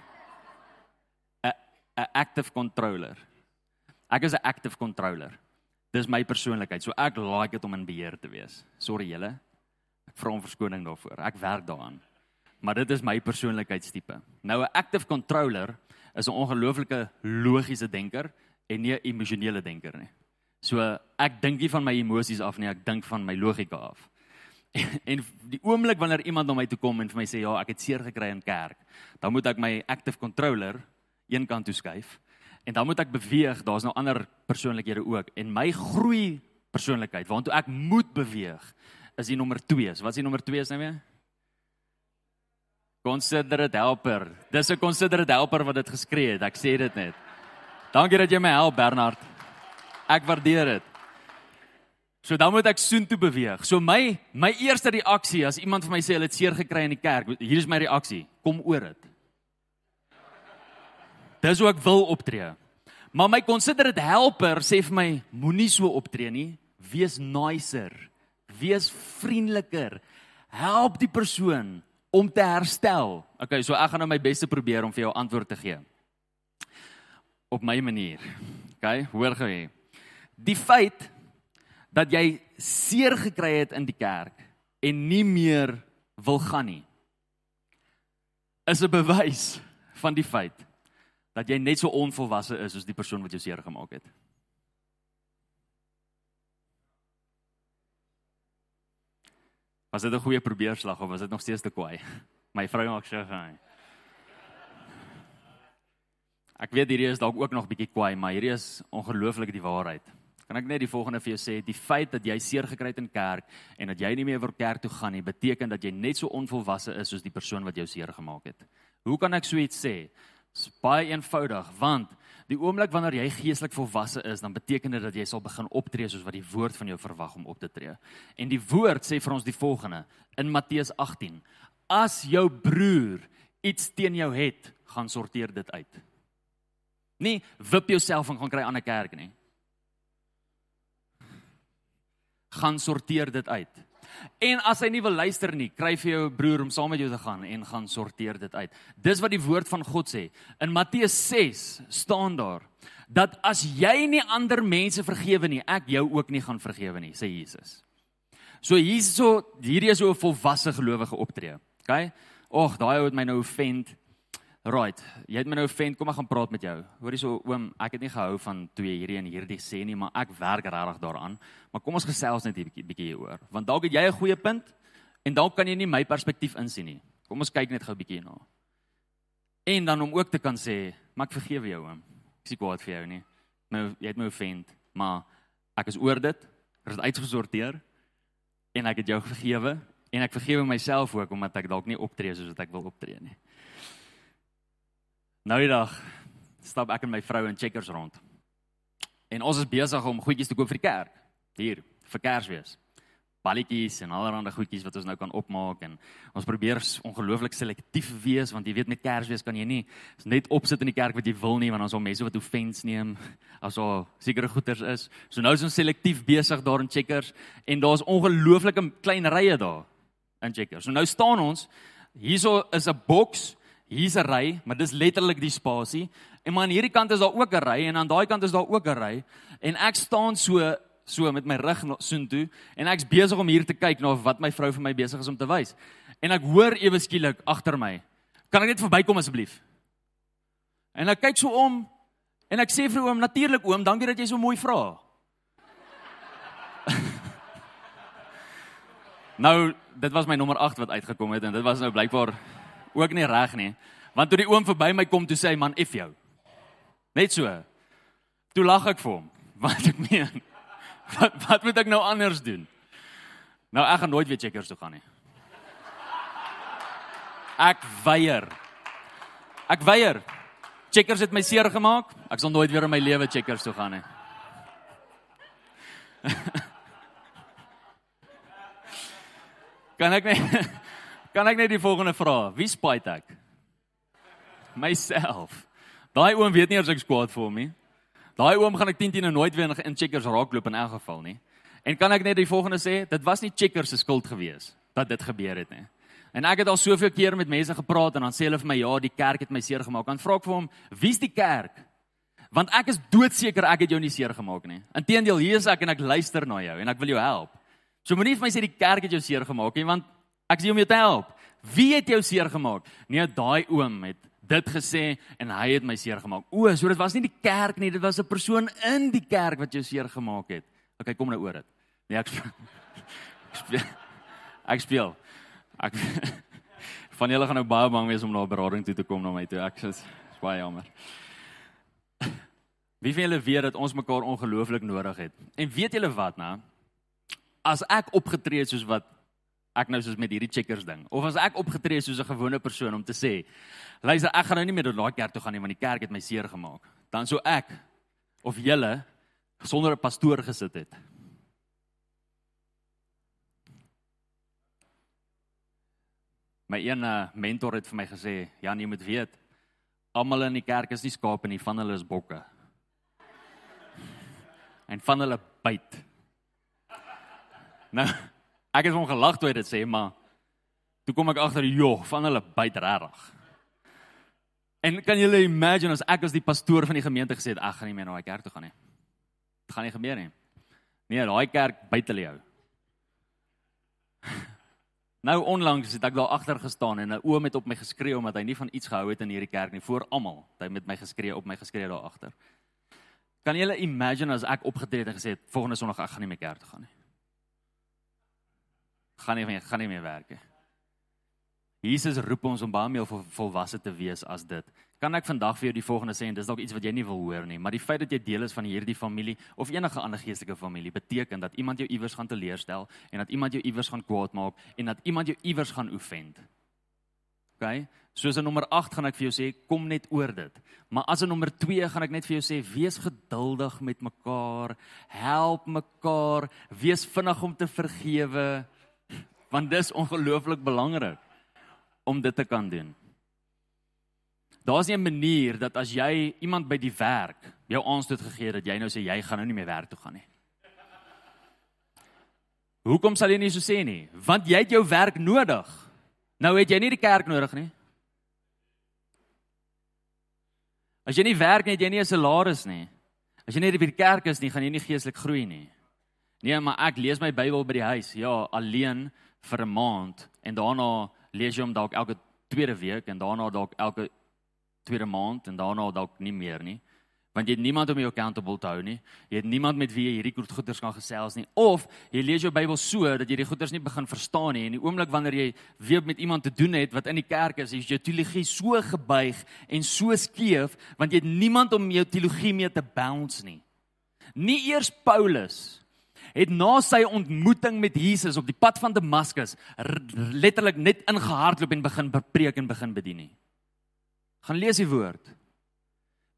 'n active controller. Ek is 'n active controller. Dis my persoonlikheid. So ek like dit om in beheer te wees. Sorry julle. Ek vra om verskoning daarvoor. Ek werk daaraan. Maar dit is my persoonlikheidstipe. Nou 'n active controller is 'n ongelooflike logiese denker en nie 'n emosionele denker nie. So ek dink nie van my emosies af nie, ek dink van my logika af. En die oomblik wanneer iemand na my toe kom en vir my sê ja, ek het seer gekry in kerk, dan moet ek my active controller een kant toe skuif en dan moet ek beweeg. Daar's nou ander persoonlikhede ook en my groei persoonlikheid waartoe ek moet beweeg is die nommer 2. So wat is die nommer 2 is nou weer? Considerate helper. Dis 'n considerate helper wat dit geskree het. Ek sê dit net. Dankie dat jy my help Bernard. Ek waardeer dit. So dan moet ek soontoe beweeg. So my my eerste reaksie as iemand vir my sê hulle het seer gekry in die kerk, hier is my reaksie. Kom oor dit. Dis hoe ek wil optree. Maar my considerate helper sê vir my moenie so optree nie. Wees nicer. Wees vriendeliker. Help die persoon om te herstel. Okay, so ek gaan nou my bes te probeer om vir jou antwoord te gee. Op my manier. Okay, hoor gou hier. Die feit dat jy seer gekry het in die kerk en nie meer wil gaan nie is 'n bewys van die feit dat jy net so onvolwasse is soos die persoon wat jou seer gemaak het. Was dit 'n goeie probeerslag of was dit nog steeds te kwaai? My vrou maak so gaan. Ek weet hierdie is dalk ook nog bietjie kwaai, maar hierdie is ongelooflik die waarheid. Kan ek net die volgende vir jou sê, die feit dat jy seer gekry het in kerk en dat jy nie meer vir kerk toe gaan nie, beteken dat jy net so onvolwasse is soos die persoon wat jou seer gemaak het. Hoe kan ek so iets sê? Dit is baie eenvoudig, want die oomblik wanneer jy geestelik volwasse is, dan beteken dit dat jy sal begin optree soos wat die woord van jou verwag om op te tree. En die woord sê vir ons die volgende in Matteus 18: As jou broer iets teen jou het, gaan sorteer dit uit. Nie wip jouself en gaan kry 'n ander kerk nie. Gaan sorteer dit uit. En as hy nie wil luister nie, kry vir jou broer om saam met jou te gaan en gaan sorteer dit uit. Dis wat die woord van God sê. In Matteus 6 staan daar dat as jy nie ander mense vergewe nie, ek jou ook nie gaan vergewe nie, sê Jesus. So hierso hierdie is so 'n volwasse gelowige optree. OK? Och, daai ou het my nou offend. Right. Jy het my nou vent, kom ek gaan praat met jou. Hoorie so oom, ek het nie gehou van twee hierdie en hierdie sê nie, maar ek werk regtig daaraan. Maar kom ons gesels net 'n bietjie bietjie hieroor. Want dalk het jy 'n goeie punt en dalk kan jy nie my perspektief insien nie. Kom ons kyk net gou 'n bietjie hierna. En dan om ook te kan sê, maar ek vergewe jou oom. Ek sê kwaad vir jou nie. Nou jy het my vent, maar ek is oor dit. Dit is uitgesorteer en ek het jou vergewe en ek vergewe myself ook omdat ek dalk nie optree soos wat ek wil optree nie. Nou die dag stap ek en my vrou in Checkers rond. En ons is besig om goedjies te koop vir die kerk. Hier, vir Kersfees. Balletjies en allerlei goedjies wat ons nou kan opmaak en ons probeer ongelooflik selektief wees want jy weet met Kersfees kan jy nie net opsit in die kerk wat jy wil nie want ons al mense wat offense neem as al sekere goeders is. So nou is ons selektief besig daar in Checkers en daar's ongelooflike klein rye daar in Checkers. So nou staan ons hierso is 'n boks hier's 'n ry, maar dis letterlik die spasie. En maar aan hierdie kant is daar ook 'n ry en aan daai kant is daar ook 'n ry. En ek staan so so met my rug soontoe en ek's besig om hier te kyk na wat my vrou vir my besig is om te wys. En ek hoor ewe skielik agter my. Kan ek net verbykom asseblief? En ek kyk so om en ek sê vir oom, natuurlik oom, dankie dat jy so mooi vra. nou, dit was my nommer 8 wat uitgekom het en dit was nou blykbaar ook nie reg nie. Want toe die oom verby my kom, toe sê hy man, "Ef jou." Net so. Toe lag ek vir hom. Wat ek meen. Wat wat moet ek nou anders doen? Nou ek gaan nooit weer checkers toe gaan nie. Ek weier. Ek weier. Checkers het my seer gemaak. Ek sal nooit weer in my lewe checkers toe gaan nie. kan ek net Kan ek net die volgende vra? Wie spyt ek? Myself. Daai oom weet nie as ek kwaad vir hom nie. Daai oom gaan ek 10 teen nooit weer in checkers raakloop in elk geval nie. En kan ek net die volgende sê, dit was nie checkers se skuld gewees dat dit gebeur het nie. En ek het al soveel keer met mense gepraat en dan sê hulle vir my ja, die kerk het my seer gemaak. Dan vra ek vir hom, wie's die kerk? Want ek is doodseker ek het jou nie seer gemaak nie. Inteendeel, hier is ek en ek luister na jou en ek wil jou help. So moenie vir my sê die kerk het jou seer gemaak nie, want ek is hier om jou te help. Wie het jou seer gemaak? Nee, daai oom het dit gesê en hy het my seer gemaak. O, so dit was nie die kerk nie, dit was 'n persoon in die kerk wat jou seer gemaak het. Okay, kom nou oor dit. Nee, ek speel. Ek speel. Ek van julle gaan nou baie bang wees om na 'n berading toe te kom na my toe. Ek is baie jammer. Wie van julle weet dat ons mekaar ongelooflik nodig het? En weet julle wat, nou? As ek opgetree het soos wat ek nou soos met hierdie checkers ding, of as ek opgetree soos 'n gewone persoon om te sê, luister, ek gaan nou nie meer daai kerk toe gaan nie want die kerk het my seer gemaak. Dan sou ek of julle sonder 'n pastoor gesit het. My een uh, mentor het vir my gesê, "Jan, jy moet weet, almal in die kerk is nie skape nie, van hulle is bokke." En van hulle byt. Nou, ek het hom gelag toe hy dit sê, maar toe kom ek agter, "Joh, van hulle byt regtig." En kan julle imagine as ek as die pastoor van die gemeente gesê het, "Ag, gaan nie meer na daai kerk toe gaan nie." Dit gaan nie gebeur nie. Nee, daai kerk byt hulle jou. Nou onlangs het ek daar agter gestaan en 'n oom het op my geskree omdat hy nie van iets gehou het in hierdie kerk nie voor almal. Hy het met my geskree op my geskree daar agter. Kan jy imagine as ek opgetree het en gesê het volgende Sondag ek gaan nie meer kerk toe gaan nie. Gaan nie meer gaan nie meer werk nie. Jesus roep ons om baie meer volwasse te wees as dit. Kan ek vandag vir jou die volgende sê en dis dalk iets wat jy nie wil hoor nie, maar die feit dat jy deel is van hierdie familie of enige ander geestelike familie beteken dat iemand jou iewers gaan teleurstel en dat iemand jou iewers gaan kwaad maak en dat iemand jou iewers gaan offend. OK? Soos 'n nommer 8 gaan ek vir jou sê kom net oor dit. Maar as 'n nommer 2 gaan ek net vir jou sê wees geduldig met mekaar, help mekaar, wees vinnig om te vergewe want dis ongelooflik belangrik om dit te kan doen. Daar's nie 'n manier dat as jy iemand by die werk jou aanstoot gegee het dat jy nou sê jy gaan nou nie meer werk toe gaan nie. Hoekom sal jy nie so sê nie? Want jy het jou werk nodig. Nou het jy nie die kerk nodig nie. As jy nie werk nie, het jy nie 'n salaris nie. As jy nie by die kerk is nie, gaan jy nie geestelik groei nie. Nee, maar ek lees my Bybel by die huis, ja, alleen vir 'n maand en daarna lees jy hom dalk elke tweede week en daarna dalk elke tweede maand en daarna dalk nie meer nie. Want jy het niemand om jou accountable te hou nie. Jy het niemand met wie jy hierdie goeders kan gesels nie. Of jy lees jou Bybel so dat jy die goeders nie begin verstaan nie en die oomblik wanneer jy weer met iemand te doen het wat in die kerk is, is jou teologie so gebuig en so skeef want jy het niemand om jou teologie mee te bounce nie. Nie eers Paulus het na sy ontmoeting met Jesus op die pad van Damaskus letterlik net ingehardloop en begin preek en begin bedien nie. Gaan lees die woord.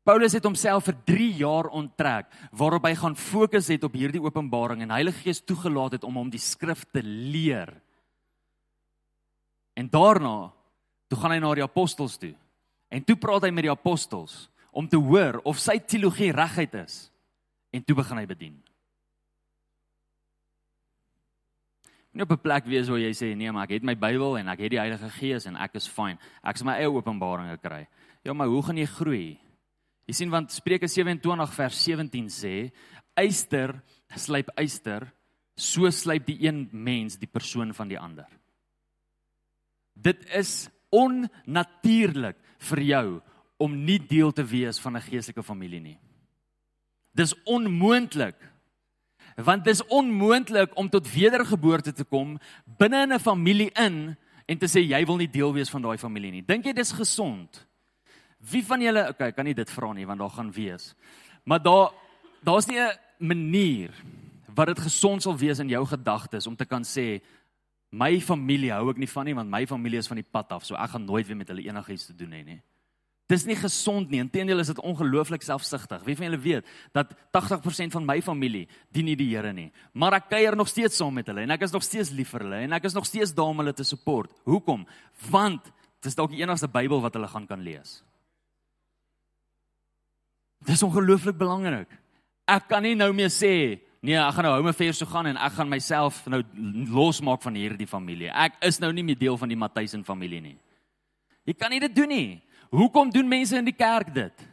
Paulus het homself vir 3 jaar onttrek waarop hy gaan fokus het op hierdie openbaring en Heilige Gees toegelaat het om hom die skrif te leer. En daarna toe gaan hy na die apostels toe. En toe praat hy met die apostels om te hoor of sy teologie reguit is. En toe begin hy bedien. Nie op 'n plek wees waar jy sê nee, maar ek het my Bybel en ek het die Heilige Gees en ek is fyn. Ek het my eie openbaringe kry. Ja, maar hoe gaan jy groei? Jy sien want Spreuke 27 vers 17 sê, eyster slyp eyster, so slyp die een mens die persoon van die ander. Dit is onnatuurlik vir jou om nie deel te wees van 'n geestelike familie nie. Dis onmoontlik want dit is onmoontlik om tot wedergeboorte te kom binne in 'n familie in en te sê jy wil nie deel wees van daai familie nie. Dink jy dis gesond? Wie van julle, okay, kan nie dit vra nie want daar gaan wees. Maar daar daar's nie 'n manier wat dit gesond sal wees in jou gedagtes om te kan sê my familie hou ek nie van nie want my familie is van die pad af, so ek gaan nooit weer met hulle enigiets te doen hê nie. Dis nie gesond nie. Inteendeel is dit ongelooflik selfsugtig. Wie van julle weet dat 80% van my familie dien nie die Here nie, maar ek kuier nog steeds saam met hulle en ek is nog steeds lief vir hulle en ek is nog steeds daar om hulle te support. Hoekom? Want dis dalk die enigste Bybel wat hulle gaan kan lees. Dis ongelooflik belangrik. Ek kan nie nou meer sê nee, ek gaan nou home affairs toe gaan en ek gaan myself nou losmaak van hierdie familie. Ek is nou nie meer deel van die Matthys en familie nie. Jy kan nie dit doen nie. Hoekom doen mense in die kerk dit?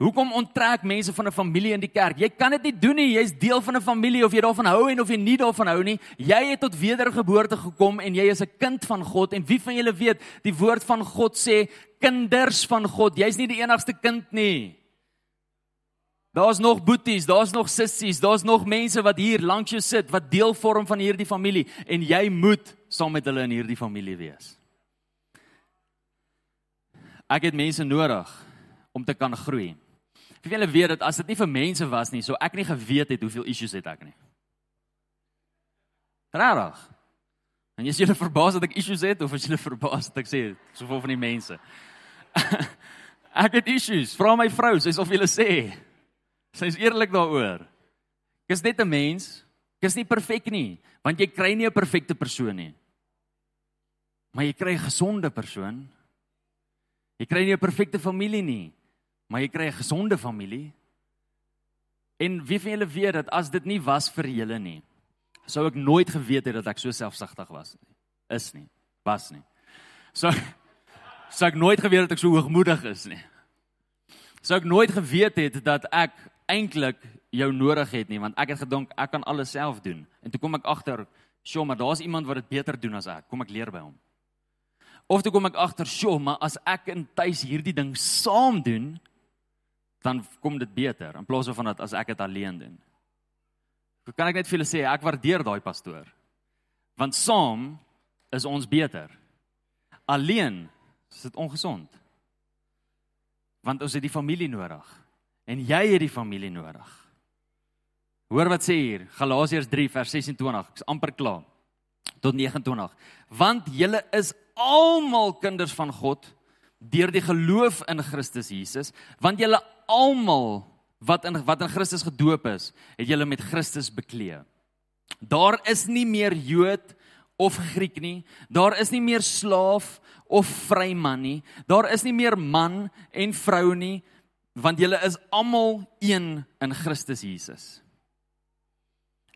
Hoekom onttrek mense van 'n familie in die kerk? Jy kan dit nie doen nie. Jy's deel van 'n familie of jy daarvan hou en of jy nie daarvan hou nie. Jy het tot wedergeboorte gekom en jy is 'n kind van God en wie van julle weet, die woord van God sê kinders van God. Jy's nie die enigste kind nie. Daar's nog boeties, daar's nog sissies, daar's nog mense wat hier langs jou sit wat deel vorm van hierdie familie en jy moet saam met hulle in hierdie familie wees. Ek het mense nodig om te kan groei. Wie julle weet dat as dit nie vir mense was nie, sou ek nie geweet het hoeveel issues het ek nie. Rarig. En jy is julle verbaas dat ek issues het of as julle verbaas dat ek sê soveel van die mense. ek het issues. Vra my vrou, sy's of julle sê. Sy's eerlik daaroor. Ek is net 'n mens. Ek is nie perfek nie, want jy kry nie 'n perfekte persoon nie. Maar jy kry 'n gesonde persoon. Jy kry nie 'n perfekte familie nie, maar jy kry 'n gesonde familie. En wie van julle weet dat as dit nie was vir julle nie, sou ek nooit geweet het dat ek so selfsugtig was nie. Is nie, was nie. So sou ek nooit geweet het dat ek so hoogmoedig is nie. Sou ek nooit geweet het dat ek eintlik jou nodig het nie, want ek het gedink ek kan alles self doen. En toe kom ek agter, "Sjoe, maar daar's iemand wat dit beter doen as ek." Kom ek leer by hom. Of toe kom ek agter, "Sjoe, maar as ek in tuis hierdie ding saam doen, dan kom dit beter in plaas van dat as ek dit alleen doen." Hoe kan ek net vir julle sê ek waardeer daai pastoor? Want saam is ons beter. Alleen is dit ongesond. Want ons het die familie nodig en jy het die familie nodig. Hoor wat sê hier Galasiërs 3 vers 26. Ek's amper klaar. Tot 29. Want julle is almal kinders van God deur die geloof in Christus Jesus, want julle almal wat in wat in Christus gedoop is, het julle met Christus bekleë. Daar is nie meer Jood of Griek nie. Daar is nie meer slaaf of vry man nie. Daar is nie meer man en vrou nie, want julle is almal een in Christus Jesus.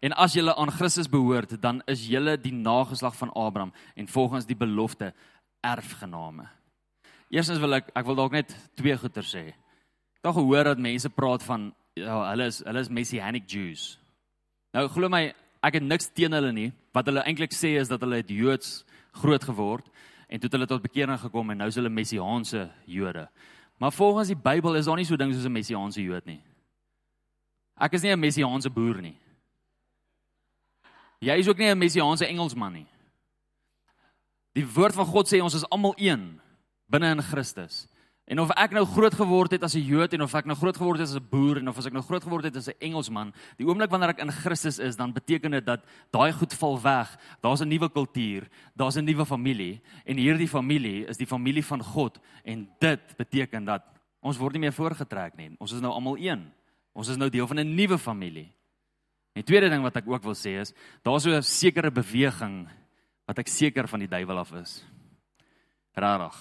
En as julle aan Christus behoort, dan is julle die nageslag van Abraham en volgens die belofte erfgename. Eerstens wil ek ek wil dalk net twee goeie sê. Ek het gehoor dat mense praat van ja, hulle is hulle is messianic Jews. Nou glo my, ek het niks teen hulle nie. Wat hulle eintlik sê is dat hulle het Joods groot geword en toe het hulle tot bekering gekom en nou is hulle messiaanse Jode. Maar volgens die Bybel is daar nie so ding soos 'n messiaanse Jood nie. Ek is nie 'n messiaanse boer nie. Jy is ook nie 'n messiaanse Engelsman nie. Die woord van God sê ons is almal een binne in Christus. En of ek nou groot geword het as 'n Jood en of ek nou groot geword het as 'n boer en of as ek nou groot geword het as 'n Engelsman, die oomblik wanneer ek in Christus is, dan beteken dit dat daai goed val weg. Daar's 'n nuwe kultuur, daar's 'n nuwe familie en hierdie familie is die familie van God en dit beteken dat ons word nie meer voorgetrek nie. Ons is nou almal een. Ons is nou deel van 'n nuwe familie. Die tweede ding wat ek ook wil sê is, daar's so 'n sekere beweging wat ek seker van die duiwel af is. Rarig.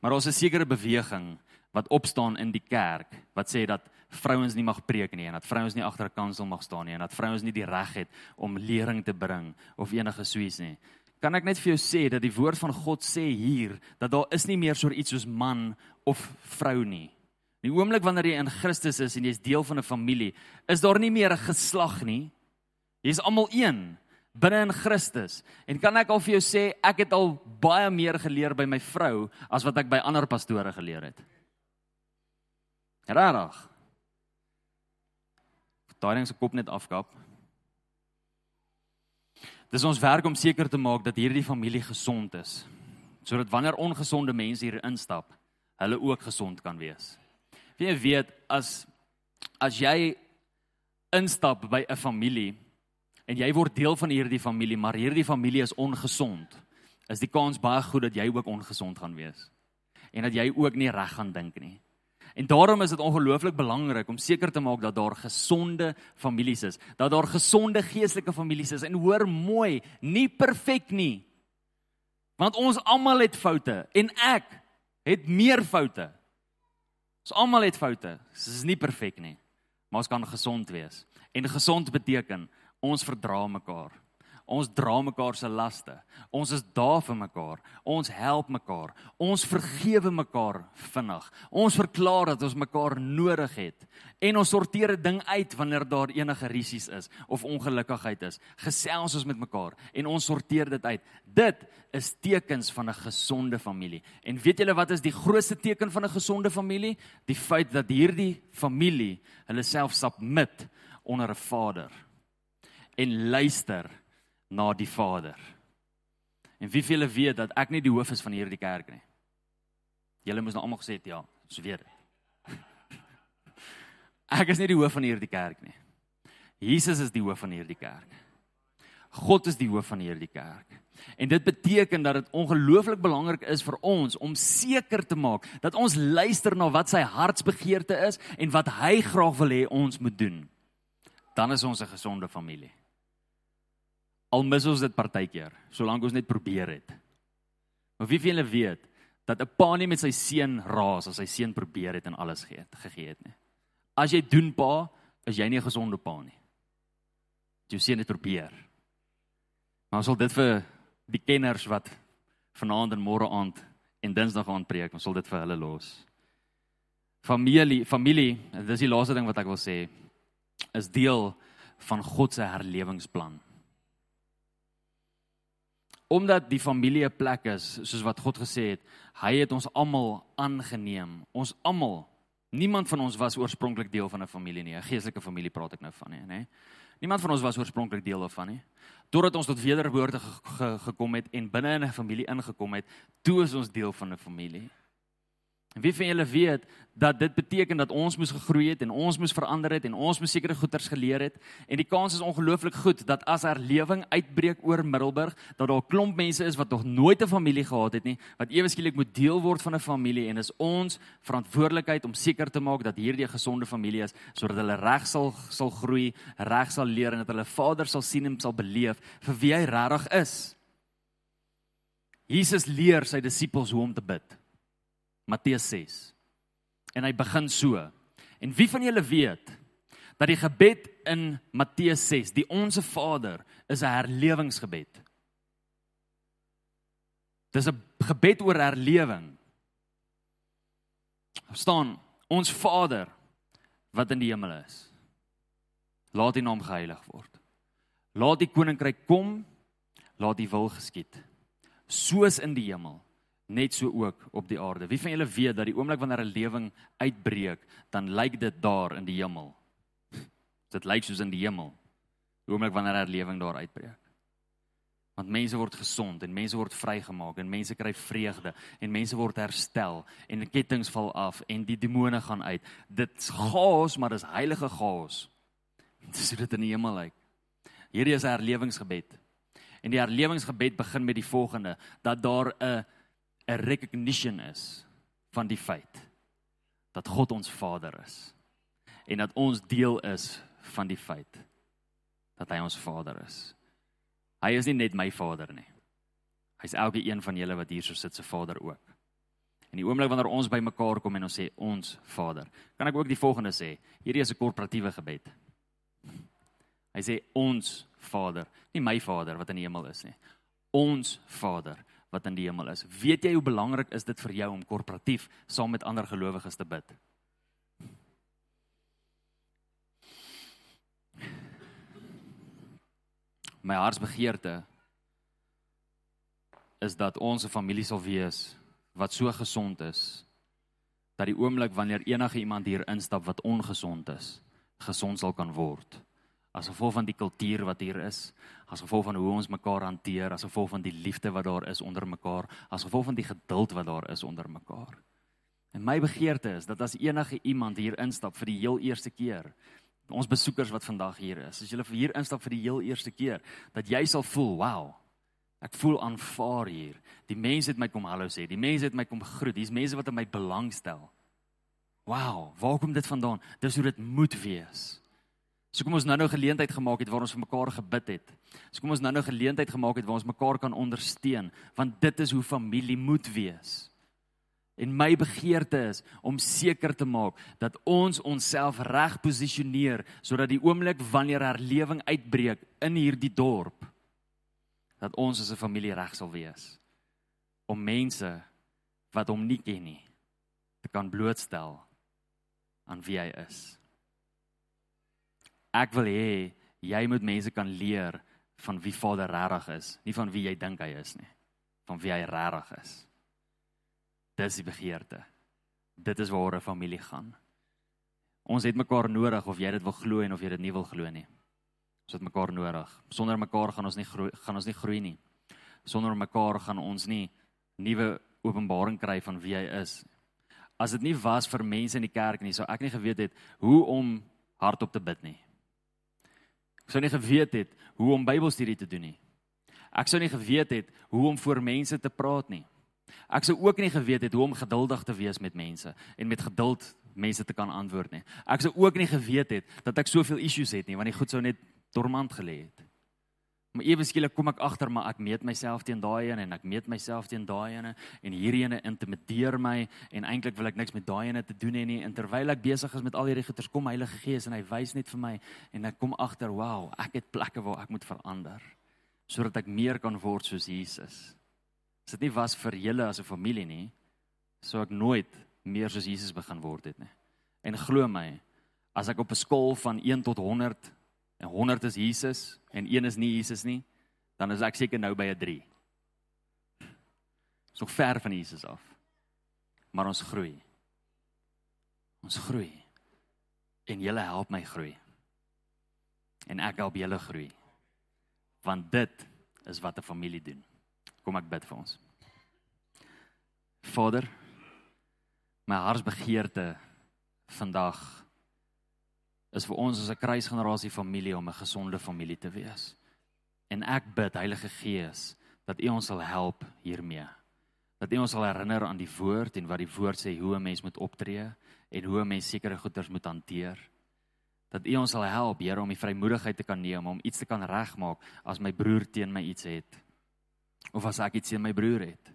Maar daar's 'n sekere beweging wat opstaan in die kerk wat sê dat vrouens nie mag preek nie en dat vrouens nie agter 'n kansel mag staan nie en dat vrouens nie die reg het om lering te bring of enige suies nie. Kan ek net vir jou sê dat die woord van God sê hier dat daar is nie meer so iets soos man of vrou nie. Die oomblik wanneer jy in Christus is en jy's deel van 'n familie, is daar nie meer 'n geslag nie. Jy's almal een binne in Christus. En kan ek al vir jou sê ek het al baie meer geleer by my vrou as wat ek by ander pastore geleer het. Rarig. Daai ding se kop net afkap. Dis ons werk om seker te maak dat hierdie familie gesond is. Sodat wanneer ongesonde mense hier instap, hulle ook gesond kan wees. Wie weet as as jy instap by 'n familie en jy word deel van hierdie familie, maar hierdie familie is ongesond, is die kans baie goed dat jy ook ongesond gaan wees en dat jy ook nie reg gaan dink nie. En daarom is dit ongelooflik belangrik om seker te maak dat daar gesonde families is, dat daar gesonde geestelike families is en hoor mooi, nie perfek nie. Want ons almal het foute en ek het meer foute. Ons almal het foute. Dit is nie perfek nie, maar ons kan gesond wees. En gesond beteken Ons verdra mekaar. Ons dra mekaar se laste. Ons is daar vir mekaar. Ons help mekaar. Ons vergewe mekaar vinnig. Ons verklaar dat ons mekaar nodig het en ons sorteer 'n ding uit wanneer daar enige risiko's is of ongelukkigheid is. Gesels ons met mekaar en ons sorteer dit uit. Dit is tekens van 'n gesonde familie. En weet julle wat is die grootste teken van 'n gesonde familie? Die feit dat hierdie familie hulle self submit onder 'n Vader en luister na die Vader. En wie vir julle weet dat ek nie die hoof is van hierdie kerk nie. Julle moes nou almal gesê het ja, so weet dit. Ek is nie die hoof van hierdie kerk nie. Jesus is die hoof van hierdie kerk. God is die hoof van hierdie kerk. En dit beteken dat dit ongelooflik belangrik is vir ons om seker te maak dat ons luister na wat sy hartsbegeerte is en wat hy graag wil hê ons moet doen. Dan is ons 'n gesonde familie. Al mis ons dit partykeer, solank ons net probeer het. Maar wie van julle weet dat 'n pa nie met sy seun raas as sy seun probeer het en alles gee het, gegee het nie. As jy doen pa, is jy nie 'n gesonde pa nie. Jy sien dit probeer. Maar ons sal dit vir die kenners wat vanaand en môre aand en dinsdag aan preek, ons sal dit vir hulle los. Familie, familie, dis die laaste ding wat ek wil sê, is deel van God se herlewingsplan omdat die familie 'n plek is soos wat God gesê het, hy het ons almal aangeneem. Ons almal, niemand van ons was oorspronklik deel van 'n familie nie. 'n Geestelike familie praat ek nou van nie, nê? Niemand van ons was oorspronklik deel daarvan nie. Totdat ons tot wedergeboorte ge ge gekom het en binne in 'n familie ingekom het, toe is ons deel van 'n familie. En wie van julle weet dat dit beteken dat ons moes gegroei het en ons moes verander het en ons moes sekere goeders geleer het en die kans is ongelooflik goed dat as herlewing uitbreek oor Middelburg dat daar 'n klomp mense is wat nog nooit 'n familie gehad het nie wat ewe skielik moet deel word van 'n familie en is ons verantwoordelikheid om seker te maak dat hierdie 'n gesonde familie is sodat hulle reg sal sal groei, reg sal leer en dat hulle Vader sal sien en sal beleef vir wie hy regtig is. Jesus leer sy disippels hoe om te bid. Matteus 6. En hy begin so. En wie van julle weet dat die gebed in Matteus 6, die Onse Vader, is 'n herlewingsgebed. Dis 'n gebed oor herlewing. staan ons Vader wat in die hemel is. Laat U naam geheilig word. Laat U koninkryk kom. Laat U wil geskied. Soos in die hemel net so ook op die aarde. Wie van julle weet dat die oomblik wanneer 'n lewing uitbreek, dan lyk dit daar in die hemel. Dit lyk soos in die hemel. Die oomblik wanneer 'n lewing daar uitbreek. Want mense word gesond en mense word vrygemaak en mense kry vreugde en mense word herstel en kettinge val af en die demone gaan uit. Dit's chaos, maar dis heilige chaos. Dis hoe dit in die hemel lyk. Hierdie is 'n herlewingsgebed. En die herlewingsgebed begin met die volgende: dat daar 'n 'n recognition is van die feit dat God ons Vader is en dat ons deel is van die feit dat hy ons Vader is. Hy is nie net my Vader nie. Hy's elke een van julle wat hier so sit se Vader ook. En die oomblik wanneer ons bymekaar kom en ons sê ons Vader, kan ek ook die volgende sê. Hierdie is 'n korporatiewe gebed. Hy sê ons Vader, nie my Vader wat in die hemel is nie. Ons Vader wat in die hemel is. Weet jy hoe belangrik is dit vir jou om korporatief saam met ander gelowiges te bid? My hartsbegeerte is dat ons 'n familie sal wees wat so gesond is dat die oomblik wanneer enige iemand hier instap wat ongesond is, gesond sal kan word as gevolg van die kultuur wat hier is, as gevolg van hoe ons mekaar hanteer, as gevolg van die liefde wat daar is onder mekaar, as gevolg van die geduld wat daar is onder mekaar. En my begeerte is dat as enige iemand hier instap vir die heel eerste keer, ons besoekers wat vandag hier is, as julle hier instap vir die heel eerste keer, dat jy sal voel, wow, ek voel aanvaar hier. Die mense het my kom hallo sê, die mense het my kom groet, dis mense wat in my belangstel. Wow, waar kom dit vandaan? Dis hoe dit moet wees. So kom ons nou-nou geleentheid gemaak het waar ons vir mekaar gebid het. So kom ons nou-nou geleentheid gemaak het waar ons mekaar kan ondersteun, want dit is hoe familie moet wees. En my begeerte is om seker te maak dat ons onsself reg posisioneer sodat die oomblik wanneer herlewing uitbreek in hierdie dorp dat ons as 'n familie reg sal wees om mense wat hom nie ken nie te kan blootstel aan wie hy is. Ek wil hê jy moet mense kan leer van wie Vader regtig is, nie van wie jy dink hy is nie, van wie hy regtig is. Dis die begeerte. Dit is waar 'n familie gaan. Ons het mekaar nodig of jy dit wil glo en of jy dit nie wil glo nie. Ons het mekaar nodig. Sonder mekaar gaan ons nie groei, gaan ons nie groei nie. Sonder mekaar gaan ons nie nuwe openbaring kry van wie hy is. As dit nie was vir mense in die kerk nie, sou ek nie geweet het hoe om hardop te bid nie. Ek sou nie geweet het hoe om Bybelstudie te doen nie. Ek sou nie geweet het hoe om voor mense te praat nie. Ek sou ook nie geweet het hoe om geduldig te wees met mense en met geduld mense te kan antwoord nie. Ek sou ook nie geweet het dat ek soveel issues het nie, want die goed sou net dormant gelê het. Maar ewe skielik kom ek agter maar ek meet myself teen daai een en ek meet myself teen daai een en hierdie ene intimideer my en eintlik wil ek niks met daai ene te doen hê nie en terwyl ek besig is met al hierdie goeters kom Heilige Gees en hy wys net vir my en ek kom agter wow ek het plekke waar ek moet verander sodat ek meer kan word soos Jesus. As dit nie was vir julle as 'n familie nie, sou ek nooit meer soos Jesus begin word het nie. En glo my, as ek op 'n skaal van 1 tot 100 en 100 is Jesus en 1 is nie Jesus nie, dan is ek seker nou by 'n 3. So ver van Jesus af. Maar ons groei. Ons groei. En julle help my groei. En ek help julle groei. Want dit is wat 'n familie doen. Kom ek bid vir ons. Vader, my hartsbegeerte vandag is vir ons as 'n kruisgenerasie familie om 'n gesonde familie te wees. En ek bid Heilige Gees dat U ons sal help hiermee. Dat U ons sal herinner aan die woord en wat die woord sê hoe 'n mens moet optree en hoe 'n mens sekere goeders moet hanteer. Dat U ons sal help, Here, om die vrymoedigheid te kan neem om iets te kan regmaak as my broer teen my iets het of as ek iets teen my broer het.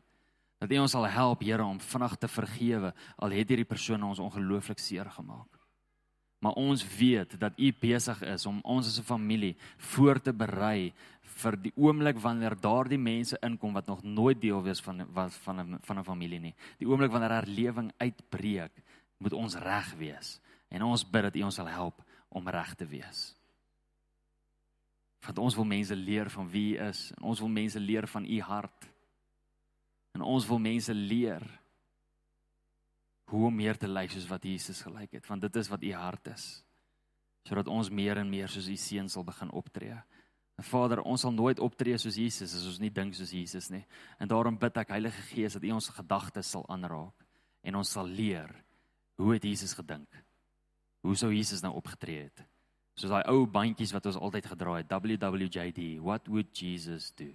Dat U ons sal help, Here, om vinnig te vergewe al het hierdie persoon ons ongelooflik seer gemaak. Maar ons weet dat U besig is om ons as 'n familie voor te berei vir die oomblik wanneer daardie mense inkom wat nog nooit deel was van wat van 'n van 'n familie nie. Die oomblik wanneer herlewing uitbreek, moet ons reg wees. En ons bid dat U ons sal help om reg te wees. Want ons wil mense leer van wie U is en ons wil mense leer van U hart. En ons wil mense leer hoe om meer te lyk soos wat Jesus gelyk het, want dit is wat U hart is. Sodat ons meer en meer soos U seun sal begin optree. En Vader, ons sal nooit optree soos Jesus as ons nie dink soos Jesus nie. En daarom bid ek Heilige Gees dat U ons gedagtes sal aanraak en ons sal leer hoe het Jesus gedink? Hoe sou Jesus nou opgetree het? Soos daai ou bandjies wat ons altyd gedra het, WWJD, what would Jesus do?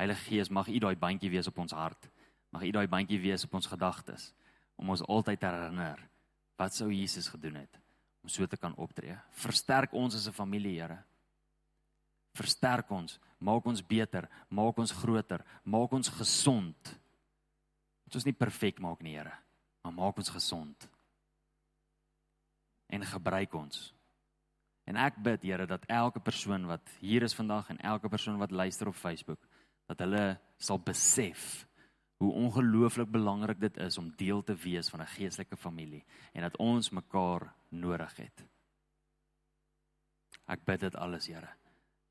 Heilige Gees, mag U daai bandjie wees op ons hart. Mag U daai bandjie wees op ons gedagtes om ons altyd te herinner wat sou Jesus gedoen het om so te kan optree. Versterk ons as 'n familie, Here. Versterk ons, maak ons beter, maak ons groter, maak ons gesond. Dit is nie perfek maak nie, Here, maar maak ons gesond. En gebruik ons. En ek bid, Here, dat elke persoon wat hier is vandag en elke persoon wat luister op Facebook, dat hulle sal besef hoe ongelooflik belangrik dit is om deel te wees van 'n geestelike familie en dat ons mekaar nodig het. Ek bid dit alles, Here,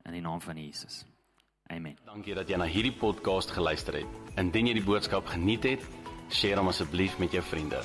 in die naam van Jesus. Amen. Dankie dat jy na hierdie podcast geluister het. Indien jy die boodskap geniet het, deel hom asseblief met jou vriende.